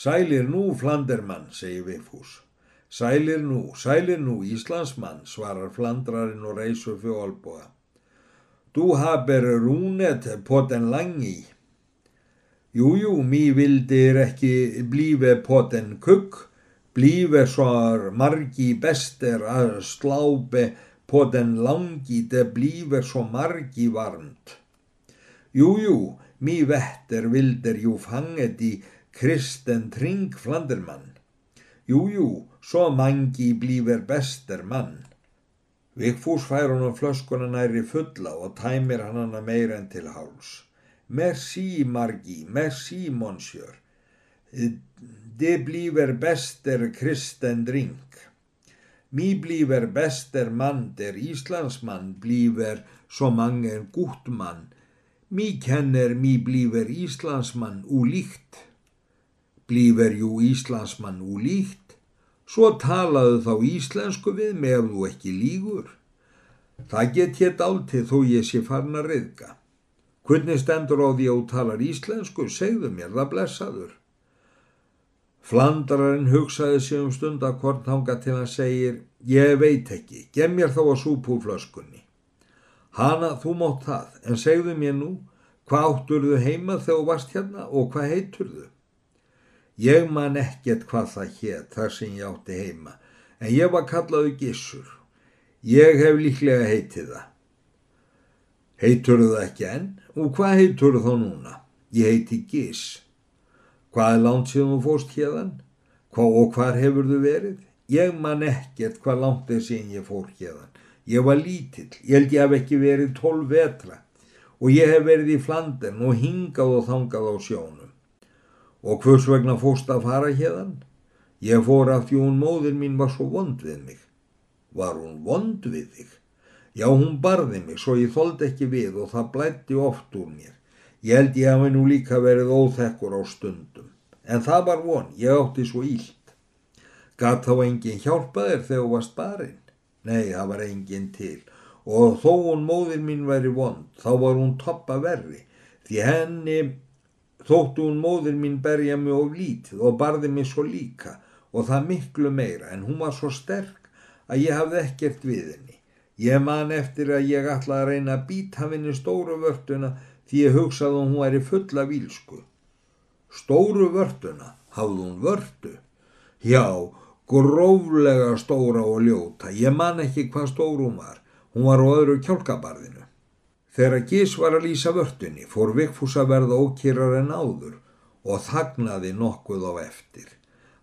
Sælir nú, Flandermann, segir Vigfús. Sælir nú, sælir nú, Íslandsmann, svarar Flandrarin og reysur fyrir olboga. Du haber runet på den langi. Jújú, mý vildir ekki blífe på den kukk, blífe svar margi bester að slápe på den langi, det blífe svo margi varmt. Jújú, mý vetter vilder jú fanget í kristen tring flandermann. Jújú, svo mangi blífer bester mann. Vigfús fær honum flöskuna næri fulla og tæmir hann hana meira en til háls. Merci, Margi, merci, monsieur. Det bliver bester kristen drink. Mi bliver bester mann, der Íslandsmann bliver så mange gott mann. Mi kenner mi bliver Íslandsmann úlíkt. Bliver jú Íslandsmann úlíkt. Svo talaðu þá íslensku við ef þú ekki lígur. Það get ég dáltið þó ég sé farin að reyðka. Hvernig stendur á því að þú talar íslensku, segðu mér það blessaður. Flandararinn hugsaði sig um stundakort hanga til hann segir, ég veit ekki, gem mér þá að súpu úr flöskunni. Hana, þú mátt það, en segðu mér nú, hvað átturðu heima þegar þú varst hérna og hvað heiturðu? Ég man ekkert hvað það hétt þar sem ég átti heima, en ég var kallaðu gissur. Ég hef líklega heitið það. Heiturðu það ekki enn? Og hvað heiturðu þá núna? Ég heiti Giss. Hvað er langt síðan þú fóst hérðan? Hvað og hvar hefur þú verið? Ég man ekkert hvað langt er síðan ég fór hérðan. Ég var lítill, ég held ég hef ekki verið tólf vetra og ég hef verið í Flandern og hingað og þangað á sjónum. Og hvers vegna fóst að fara hérðan? Ég fór af því hún móðir mín var svo vond við mig. Var hún vond við þig? Já, hún barði mig svo ég þóldi ekki við og það blætti oft úr mér. Ég held ég hafi nú líka verið óþekkur á stundum. En það var von, ég átti svo ílt. Gat þá enginn hjálpa þér þegar þú varst barinn? Nei, það var enginn til. Og þó hún móðir mín væri vond, þá var hún toppa verri. Því henni þóttu hún móðir mín berja mig of lítið og barði mig svo líka og það miklu meira en hún var svo sterk að ég hafði ekkert við henni. Ég man eftir að ég ætla að reyna að býta henni stóru vörtuna því ég hugsaði að hún væri fulla vílsku. Stóru vörtuna, hafði hún vörtu? Já, gróflega stóra og ljóta, ég man ekki hvað stóru hún var, hún var á öðru kjálkabarðinu. Þegar Gís var að lýsa vörtunni fór Vigfús að verða ókýrar en áður og þagnaði nokkuð á eftir.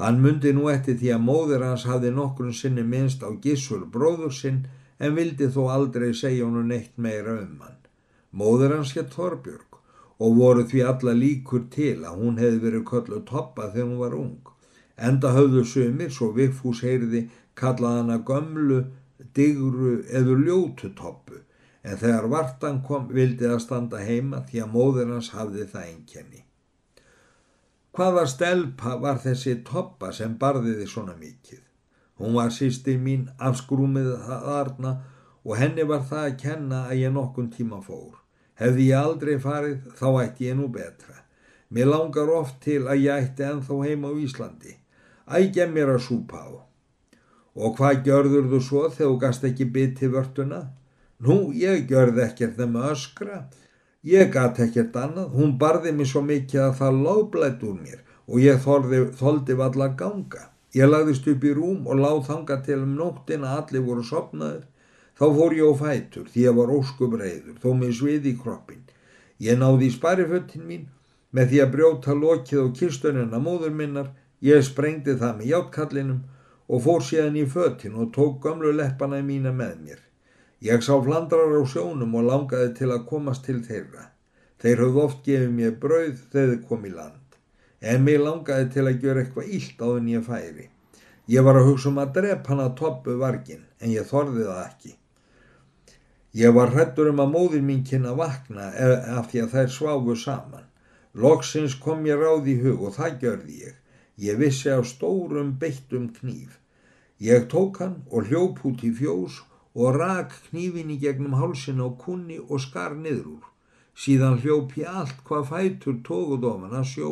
Hann myndi nú eftir því að móður hans hafði nokkurn sinni minnst á Gísur bróður sinn en vildi þó aldrei segja honum neitt meira um hann. Móður hans hétt Þorbjörg og voru því alla líkur til að hún hefði verið köllu toppa þegar hún var ung. Enda höfðu sumir svo Vigfús heyrði kallað hana gömlu, digru eður ljótu toppu en þegar vartan kom vildi það standa heima því að móður hans hafði það einkenni. Hvaða stelpa var þessi toppa sem barðiði svona mikið? Hún var sýstir mín afskrúmið þarna og henni var það að kenna að ég nokkun tíma fór. Hefði ég aldrei farið þá ætti ég nú betra. Mér langar oft til að ég ætti enþá heima á Íslandi. Ægja mér að súpa á. Og hvað gjörður þú svo þegar þú gast ekki bytti vörtuna? Nú, ég gjörði ekkert þeim að öskra. Ég gæti ekkert annað. Hún barði mér svo mikið að það láblætt úr mér og ég þorði, þoldi valla ganga. Ég lagðist upp í rúm og láð þanga til um nóttina allir voru sopnaður. Þá fór ég á fætur því ég var óskubreiður, þó með svið í kroppin. Ég náði í spariföttin mín með því að brjóta lokið og kistunina móður minnar. Ég sprengdi það með játkallinum og fór síðan í föttin og tók gamlu leppana mína með mér. Ég sá flandrar á sjónum og langaði til að komast til þeirra. Þeir höfðu oft gefið mér brauð þegar þið kom í land. En mér langaði til að gera eitthvað illt á þenn ég færi. Ég var að hugsa um að drepa hann að toppu vargin en ég þorði það ekki. Ég var hrettur um að móðir mín kynna vakna af því að þær sváfu saman. Loksins kom ég ráð í hug og það gjörði ég. Ég vissi á stórum beittum kníf. Ég tók hann og hljóp út í fjós og rak knífin í gegnum hálsin á kunni og skar niður úr. Síðan hljóp ég allt hvað fætur tóguð ofan að sjó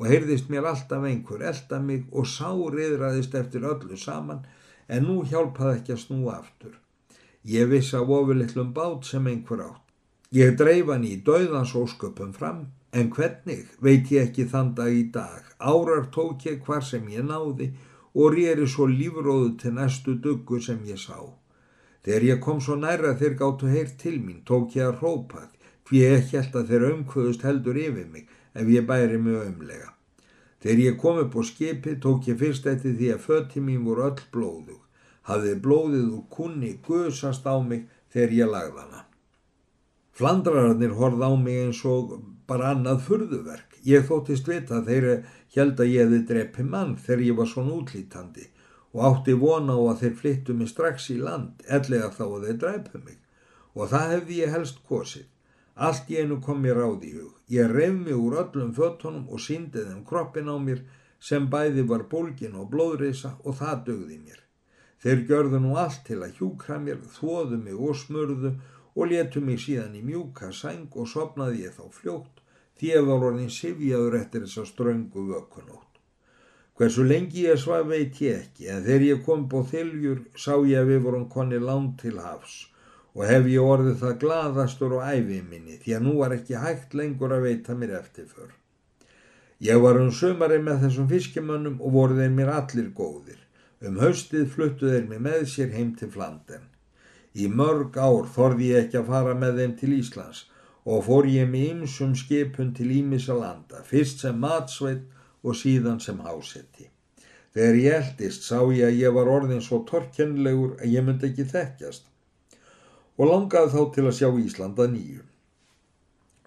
og heyrðist mér alltaf einhver elda mig og sáriðraðist eftir öllu saman en nú hjálpaði ekki að snúa aftur. Ég viss af ofurlittlum bát sem einhver átt. Ég dreif hann í dauðans ósköpum fram en hvernig veit ég ekki þann dag í dag. Árar tók ég hvar sem ég náði og rýri svo lífróðu til næstu duggu sem ég sá. Þegar ég kom svo næra þeir gáttu heyrt til mín tók ég að rópað fyrir ég held að þeir umkvöðust heldur yfir mig ef ég bæri mig umlega. Þegar ég kom upp á skipi tók ég fyrst eftir því að fötti mín voru öll blóðug. Hafði blóðið úr kunni gusast á mig þegar ég lagði hana. Flandrararnir horfði á mig eins og bara annað furðuverk. Ég þóttist vita að þeir held að ég hefði drepi mann þegar ég var svona útlítandi og átti vona á að þeir flyttu mig strax í land, ellega þá að þeir drepu mig. Og það hefði ég helst kosið. Allt í einu kom mér ráð í hug. Ég reyf mig úr öllum föttunum og síndi þeim kroppin á mér sem bæði var bólgin og blóðreisa og það dögði mér. Þeir gjörðu nú allt til að hjúkra mér, þóðu mig og smörðu og letu mig síðan í mjúka sæng og sopnaði ég þá fljótt því ég var orðin sifjaður eftir þessa ströngu vökunótt. Hversu lengi ég svað veit ég ekki en þegar ég kom búið þiljur sá ég að við vorum konni lán til hafs og hef ég orðið það glaðastur og æfið minni því að nú var ekki hægt lengur að veita mér eftir fyrr. Ég var um sömari með þessum fiskimönnum og voru þeir mér allir góðir. Um haustið fluttu þeir mér með sér heim til Flandern. Í mörg ár þorði ég ekki að fara með þeim til Íslands og fór ég með ymsum skipun til Ímisalanda, fyrst sem matsveit og síðan sem hásetti. Þegar ég eldist sá ég að ég var orðin svo torkenlegur að ég myndi ekki þekkjast og langaði þá til að sjá Íslanda nýju.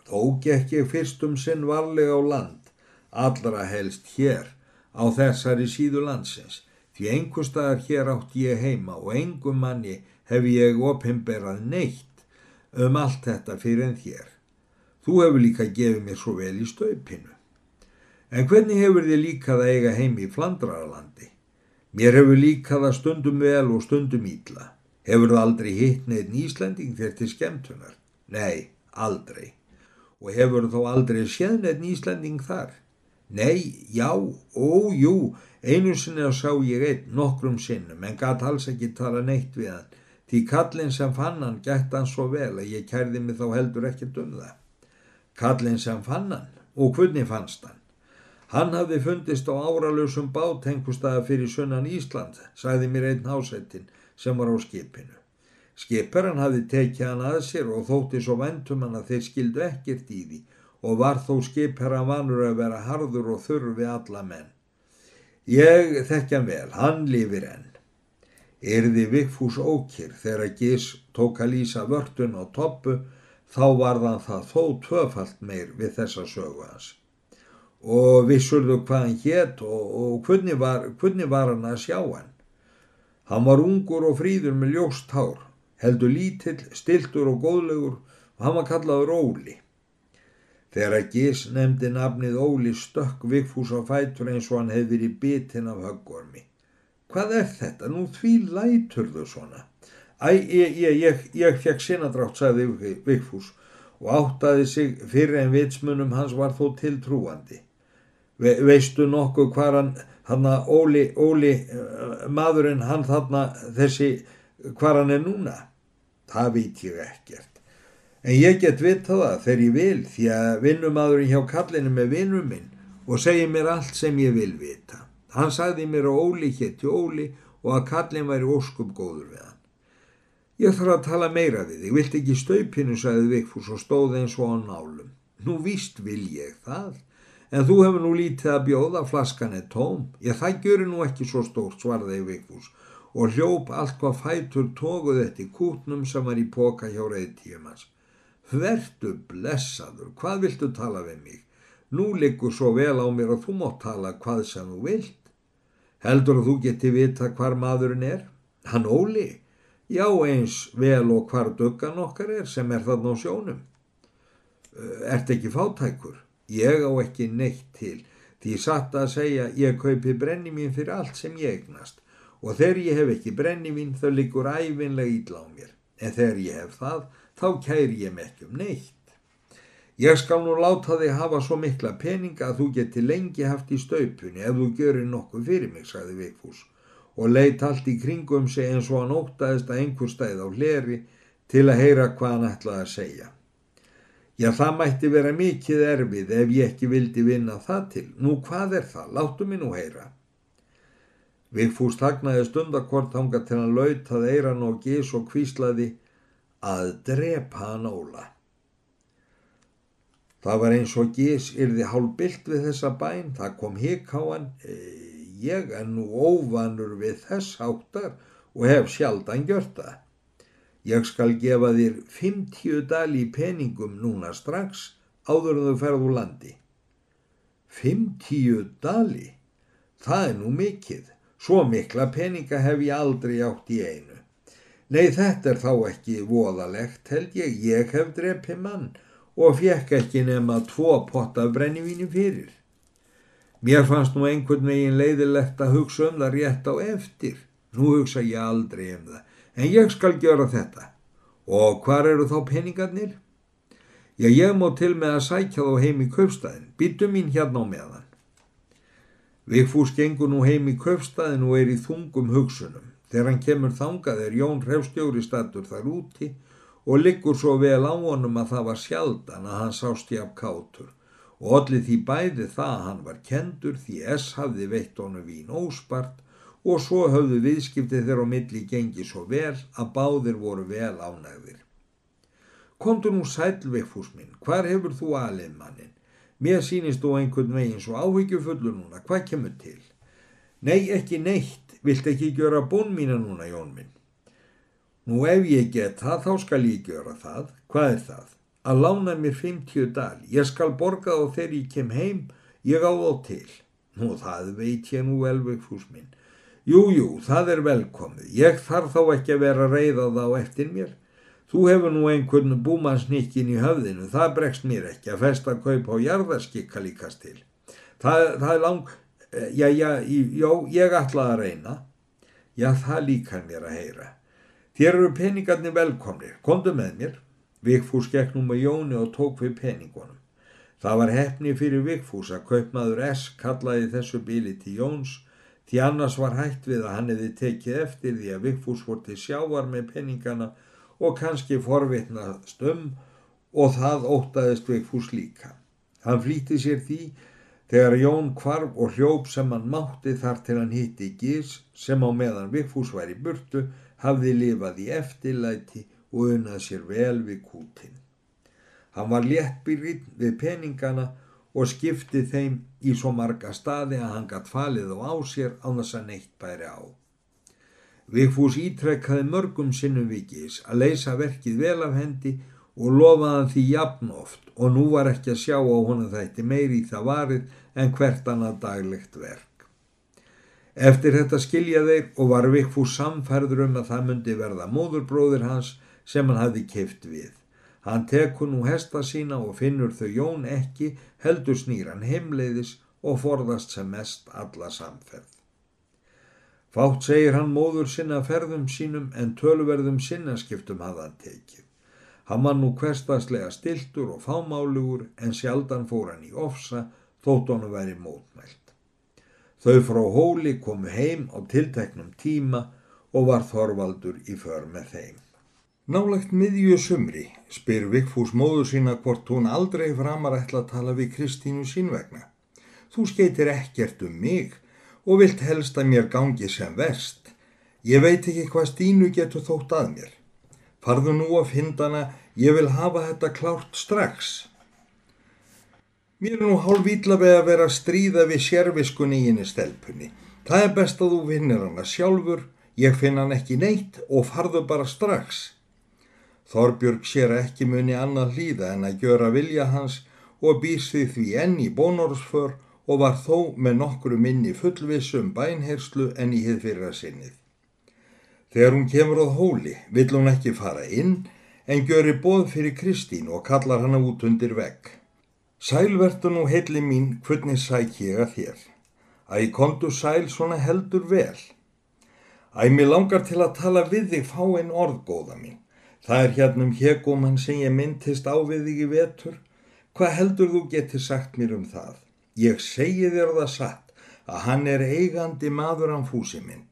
Þó gekk ég fyrst um sinn varlega á land, allra helst hér á þessari síðu landsins, því einhver staðar hér átt ég heima og engum manni hef ég opimberað neitt um allt þetta fyrir en þér. Þú hefur líka gefið mér svo vel í staupinu. En hvernig hefur þið líkað að eiga heimi í Flandrarlandi? Mér hefur líkað að stundum vel og stundum ítla. Hefur það aldrei hitt neitt Íslanding þér til skemmtunar? Nei, aldrei. Og hefur þó aldrei séð neitt Íslanding þar? Nei, já, ójú, einu sinni að sá ég einn nokkrum sinnum en gæti alls ekki tala neitt við hann. Því kallin sem fann hann gætt hann svo vel að ég kærði mig þá heldur ekkert um það. Kallin sem fann hann og hvernig fannst hann? Hann hafði fundist á áralösum bátengustæða fyrir sunnan Ísland, sagði mér einn hásettin sem var á skipinu. Skiparan hafði tekið hann að sér og þótti svo vendum hann að þeir skildu ekkert í því og var þó skipara vanur að vera harður og þurr við alla menn. Ég þekkja vel, hann lifir enn. Erði Vigfús ókýr þegar Gís tók að lýsa vörtun á toppu þá varðan það þó tvöfalt meir við þessa sögu hans. Og vissurðu hvað hann hétt og, og hvernig, var, hvernig var hann að sjá hann? Hann var ungur og fríður með ljóst hár, heldur lítill, stiltur og góðlegur og hann var kallaður Óli. Þegar að Gís nefndi nafnið Óli stökk Vigfús á fætur eins og hann hefði verið bitinn af höggormi. Hvað er þetta? Nú því lætur þau svona. Æ, ég, ég, ég, ég fekk sinadrátt, sagði Vigfús og áttaði sig fyrir en vitsmunum hans var þó tiltrúandi. Ve, veistu nokkuð hvað hann hann að Óli, Óli eh, maðurinn hann þarna þessi hvað hann er núna? Það veit ég ekkert. En ég get vita það þegar ég vil því að vinnumadurinn hjá kallinu með vinnum minn og segir mér allt sem ég vil vita. Hann sagði mér að Óli hétti Óli og að kallin væri óskum góður við hann. Ég þarf að tala meira við þig. Vilt ekki staupinu sagði Vikfús og stóð eins og á nálum. Nú víst vil ég það En þú hefur nú lítið að bjóða, flaskan er tóm. Ég það gjöru nú ekki svo stórt, svarði Vigfús og hljóp allt hvað fætur tóguð þetta í kútnum sem var í póka hjá reyðtíum hans. Hvertu blessaður, hvað viltu tala við mig? Nú liggur svo vel á mér að þú mótt tala hvað sem þú vilt. Heldur að þú geti vita hvar maðurinn er? Hann Óli? Já eins vel og hvar duggan okkar er sem er þarna á sjónum. Ert ekki fátækur? Ég á ekki neitt til því satt að segja ég kaupi brennimín fyrir allt sem ég egnast og þegar ég hef ekki brennimín þá liggur æfinlega ídla á mér en þegar ég hef það þá kæri ég mig ekki um neitt. Ég skal nú láta þig hafa svo mikla peninga að þú geti lengi haft í staupunni ef þú görir nokkuð fyrir mig, sagði Vigfús og leitt allt í kringum sig eins og hann ótaðist að einhver stæð á hleri til að heyra hvað hann ætlaði að segja. Já, það mætti vera mikið erfið ef ég ekki vildi vinna það til. Nú, hvað er það? Láttu mig nú heyra. Vigfús þagnaði stundakort hanga til hann lautað eiran og gís og kvíslaði að drepa hann óla. Það var eins og gís yrði hálfbilt við þessa bæn, það kom hík á hann, e, ég er nú óvanur við þess áttar og hef sjaldan gjört það. Ég skal gefa þér 50 dali í peningum núna strax áður en þau ferðu landi. 50 dali? Það er nú mikið. Svo mikla peninga hef ég aldrei átt í einu. Nei, þetta er þá ekki voðalegt, held ég. Ég hef drepið mann og fekk ekki nema tvo potta brennivíni fyrir. Mér fannst nú einhvern veginn leiðilegt að hugsa um það rétt á eftir. Nú hugsa ég aldrei um það, en ég skal gera þetta. Og hvar eru þá peningarnir? Já, ég má til með að sækja þá heim í kaupstæðin. Býtu mín hérna á meðan. Vigfús gengur nú heim í kaupstæðin og er í þungum hugsunum. Þegar hann kemur þangað er Jón Hrefstjóri statur þar úti og liggur svo vel á honum að það var sjaldan að hann sást í af kátur og allir því bæði það að hann var kendur því S hafði veitt honum vín óspart og svo höfðu viðskiptið þeirra á milli gengi svo vel að báðir voru vel ánægðir. Kondur nú sælveikfús minn, hvar hefur þú alið mannin? Mér sínist þú einhvern veginn svo áhyggjufullur núna, hvað kemur til? Nei, ekki neitt, vilt ekki gjöra bón mína núna, Jón minn? Nú ef ég get það, þá skal ég gera það. Hvað er það? Að lána mér 50 dal. Ég skal borga þá þegar ég kem heim, ég á þá til. Nú það veit ég nú velvegfús minn. Jú, jú, það er velkomið. Ég þarf þá ekki að vera reyðað á eftir mér. Þú hefur nú einhvern búmannsnikkin í höfðinu, það bregst mér ekki að festa kaup á jarðarskikka líkast til. Það, það er lang, eh, já, já, já, ég ætla að reyna. Já, það líkar mér að heyra. Þér eru peningarnir velkomnir, komdu með mér. Vigfús nú með Jóni og tók við peningunum. Það var hefni fyrir Vigfús að kaupmaður S kallaði þessu bíli til Jóns því annars var hægt við að hann hefði tekið eftir því að Vigfús voru til sjávar með peningana og kannski forvitnast um og það ótaðist Vigfús líka. Hann flýtti sér því þegar Jón kvarf og hljóp sem hann mátti þar til hann hitti Gís sem á meðan Vigfús var í burtu hafði lifað í eftirlæti og unnað sér vel við kútin. Hann var léttbyrrinn við peningana og skipti þeim í svo marga staði að hann gatt falið á á sér á þess að neitt bæri á. Vigfús ítrekkaði mörgum sinnum vikis að leysa verkið vel af hendi og lofaði því jafn oft og nú var ekki að sjá á honum þætti meiri í það varið en hvert annað daglegt verk. Eftir þetta skilja þeir og var Vigfús samfærður um að það myndi verða móðurbróðir hans sem hann hafði keift við. Hann tekur nú hesta sína og finnur þau Jón ekki, heldur snýran heimleiðis og forðast sem mest alla samferð. Fátt segir hann móður sinna ferðum sínum en tölverðum sinnaskiptum hafði hann tekið. Hann var nú hverstaslega stiltur og fámálugur en sjaldan fór hann í ofsa þótt hann væri mótmælt. Þau frá hóli komu heim á tilteknum tíma og var Þorvaldur í för með þeim. Nálegt miðju sumri spyr Vigfús móðu sína hvort hún aldrei framar ætla að tala við Kristínu sín vegna. Þú skeitir ekkert um mig og vilt helst að mér gangi sem verst. Ég veit ekki hvað Stínu getur þótt að mér. Farðu nú að findana, ég vil hafa þetta klárt strax. Mér er nú hálf ítlavega að vera að stríða við sérviskunni í henni stelpunni. Það er best að þú vinnir hana sjálfur, ég finn hann ekki neitt og farðu bara strax. Þorbjörg sér ekki muni annað hlýða en að gjöra vilja hans og býrst því enn í bónorsför og var þó með nokkru minni fullvissum bænherslu enn í hið fyrra sinnið. Þegar hún kemur á hóli vill hún ekki fara inn en göri bóð fyrir Kristín og kallar hana út undir vegg. Sælvertu nú heilli mín, hvernig sæk ég að þér? Æ, kontu sæl svona heldur vel. Æ, mér langar til að tala við þig fá einn orðgóða mín. Það er hérna um hegumann sem ég myndist á við þig í vetur. Hvað heldur þú geti sagt mér um það? Ég segi þér það satt að hann er eigandi maður hann fúsi minn.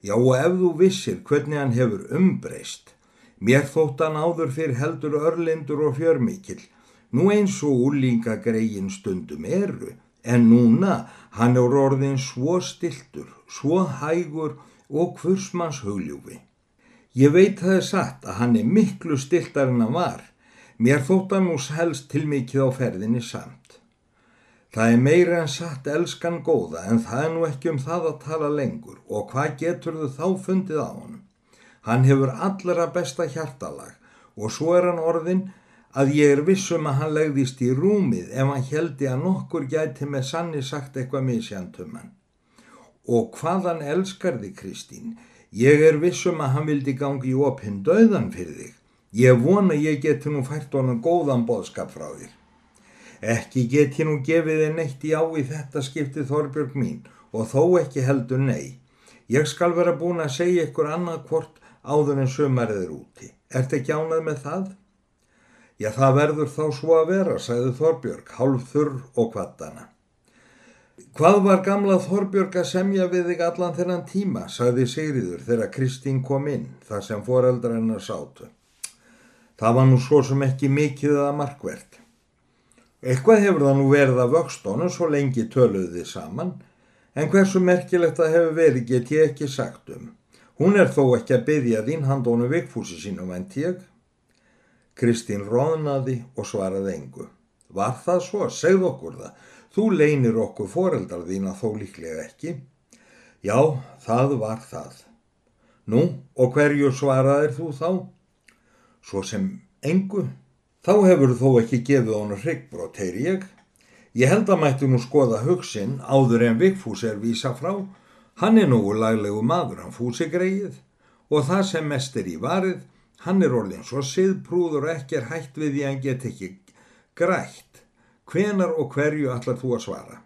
Já og ef þú vissir hvernig hann hefur umbreyst. Mér þótt hann áður fyrir heldur örlindur og fjörmikil. Nú eins og úlinga greiðin stundum eru. En núna hann er orðin svo stiltur, svo hægur og hvursmanns hugljúfi. Ég veit það er satt að hann er miklu stiltar en hann var. Mér þótt hann ús helst til mikið á ferðinni samt. Það er meira en satt elskan góða en það er nú ekki um það að tala lengur og hvað getur þau þá fundið á honum? Hann hefur allra besta hjartalag og svo er hann orðin að ég er vissum að hann legðist í rúmið ef hann heldi að nokkur gæti með sanni sagt eitthvað misjantum hann. Og hvaðan elskar þið Kristín? Ég er vissum að hann vildi gangi í opinn döðan fyrir þig. Ég vona ég geti nú fært honum góðan boðskap frá þér. Ekki get ég nú gefið þið neitt í á í þetta skiptið Þorbjörg mín og þó ekki heldur nei. Ég skal vera búin að segja ykkur annað hvort áður en sömarið er úti. Ert ekki ánað með það? Já, það verður þá svo að vera, sagði Þorbjörg, hálf þurr og kvattana. Hvað var gamla Þorbjörg að semja við þig allan þennan tíma, sagði Sigriður þegar Kristín kom inn, þar sem foreldra hennar sátu. Það var nú svo sem ekki mikið að markvert. Eitthvað hefur það nú verið að vöxtónu svo lengi töluðu þið saman, en hversu merkilegt það hefur verið get ég ekki sagt um. Hún er þó ekki að byggja þín handónu vikfúsi sínum en tík. Kristín róðnaði og svaraði engu. Var það svo? Segð okkur það. Þú leinir okkur foreldrar þína þó líklega ekki. Já, það var það. Nú, og hverju svaraðir þú þá? Svo sem engu. Þá hefur þó ekki gefið honum hryggbrot, heyr ég. Ég held að mættu nú skoða hugsin áður en Vigfús er vísa frá. Hann er nú laglegu maður, hann fúsi greið. Og það sem mest er í varið, hann er orðin svo siðprúður ekki er hægt við því hann get ekki grætt. Hvenar og hverju ætlar þú að svara?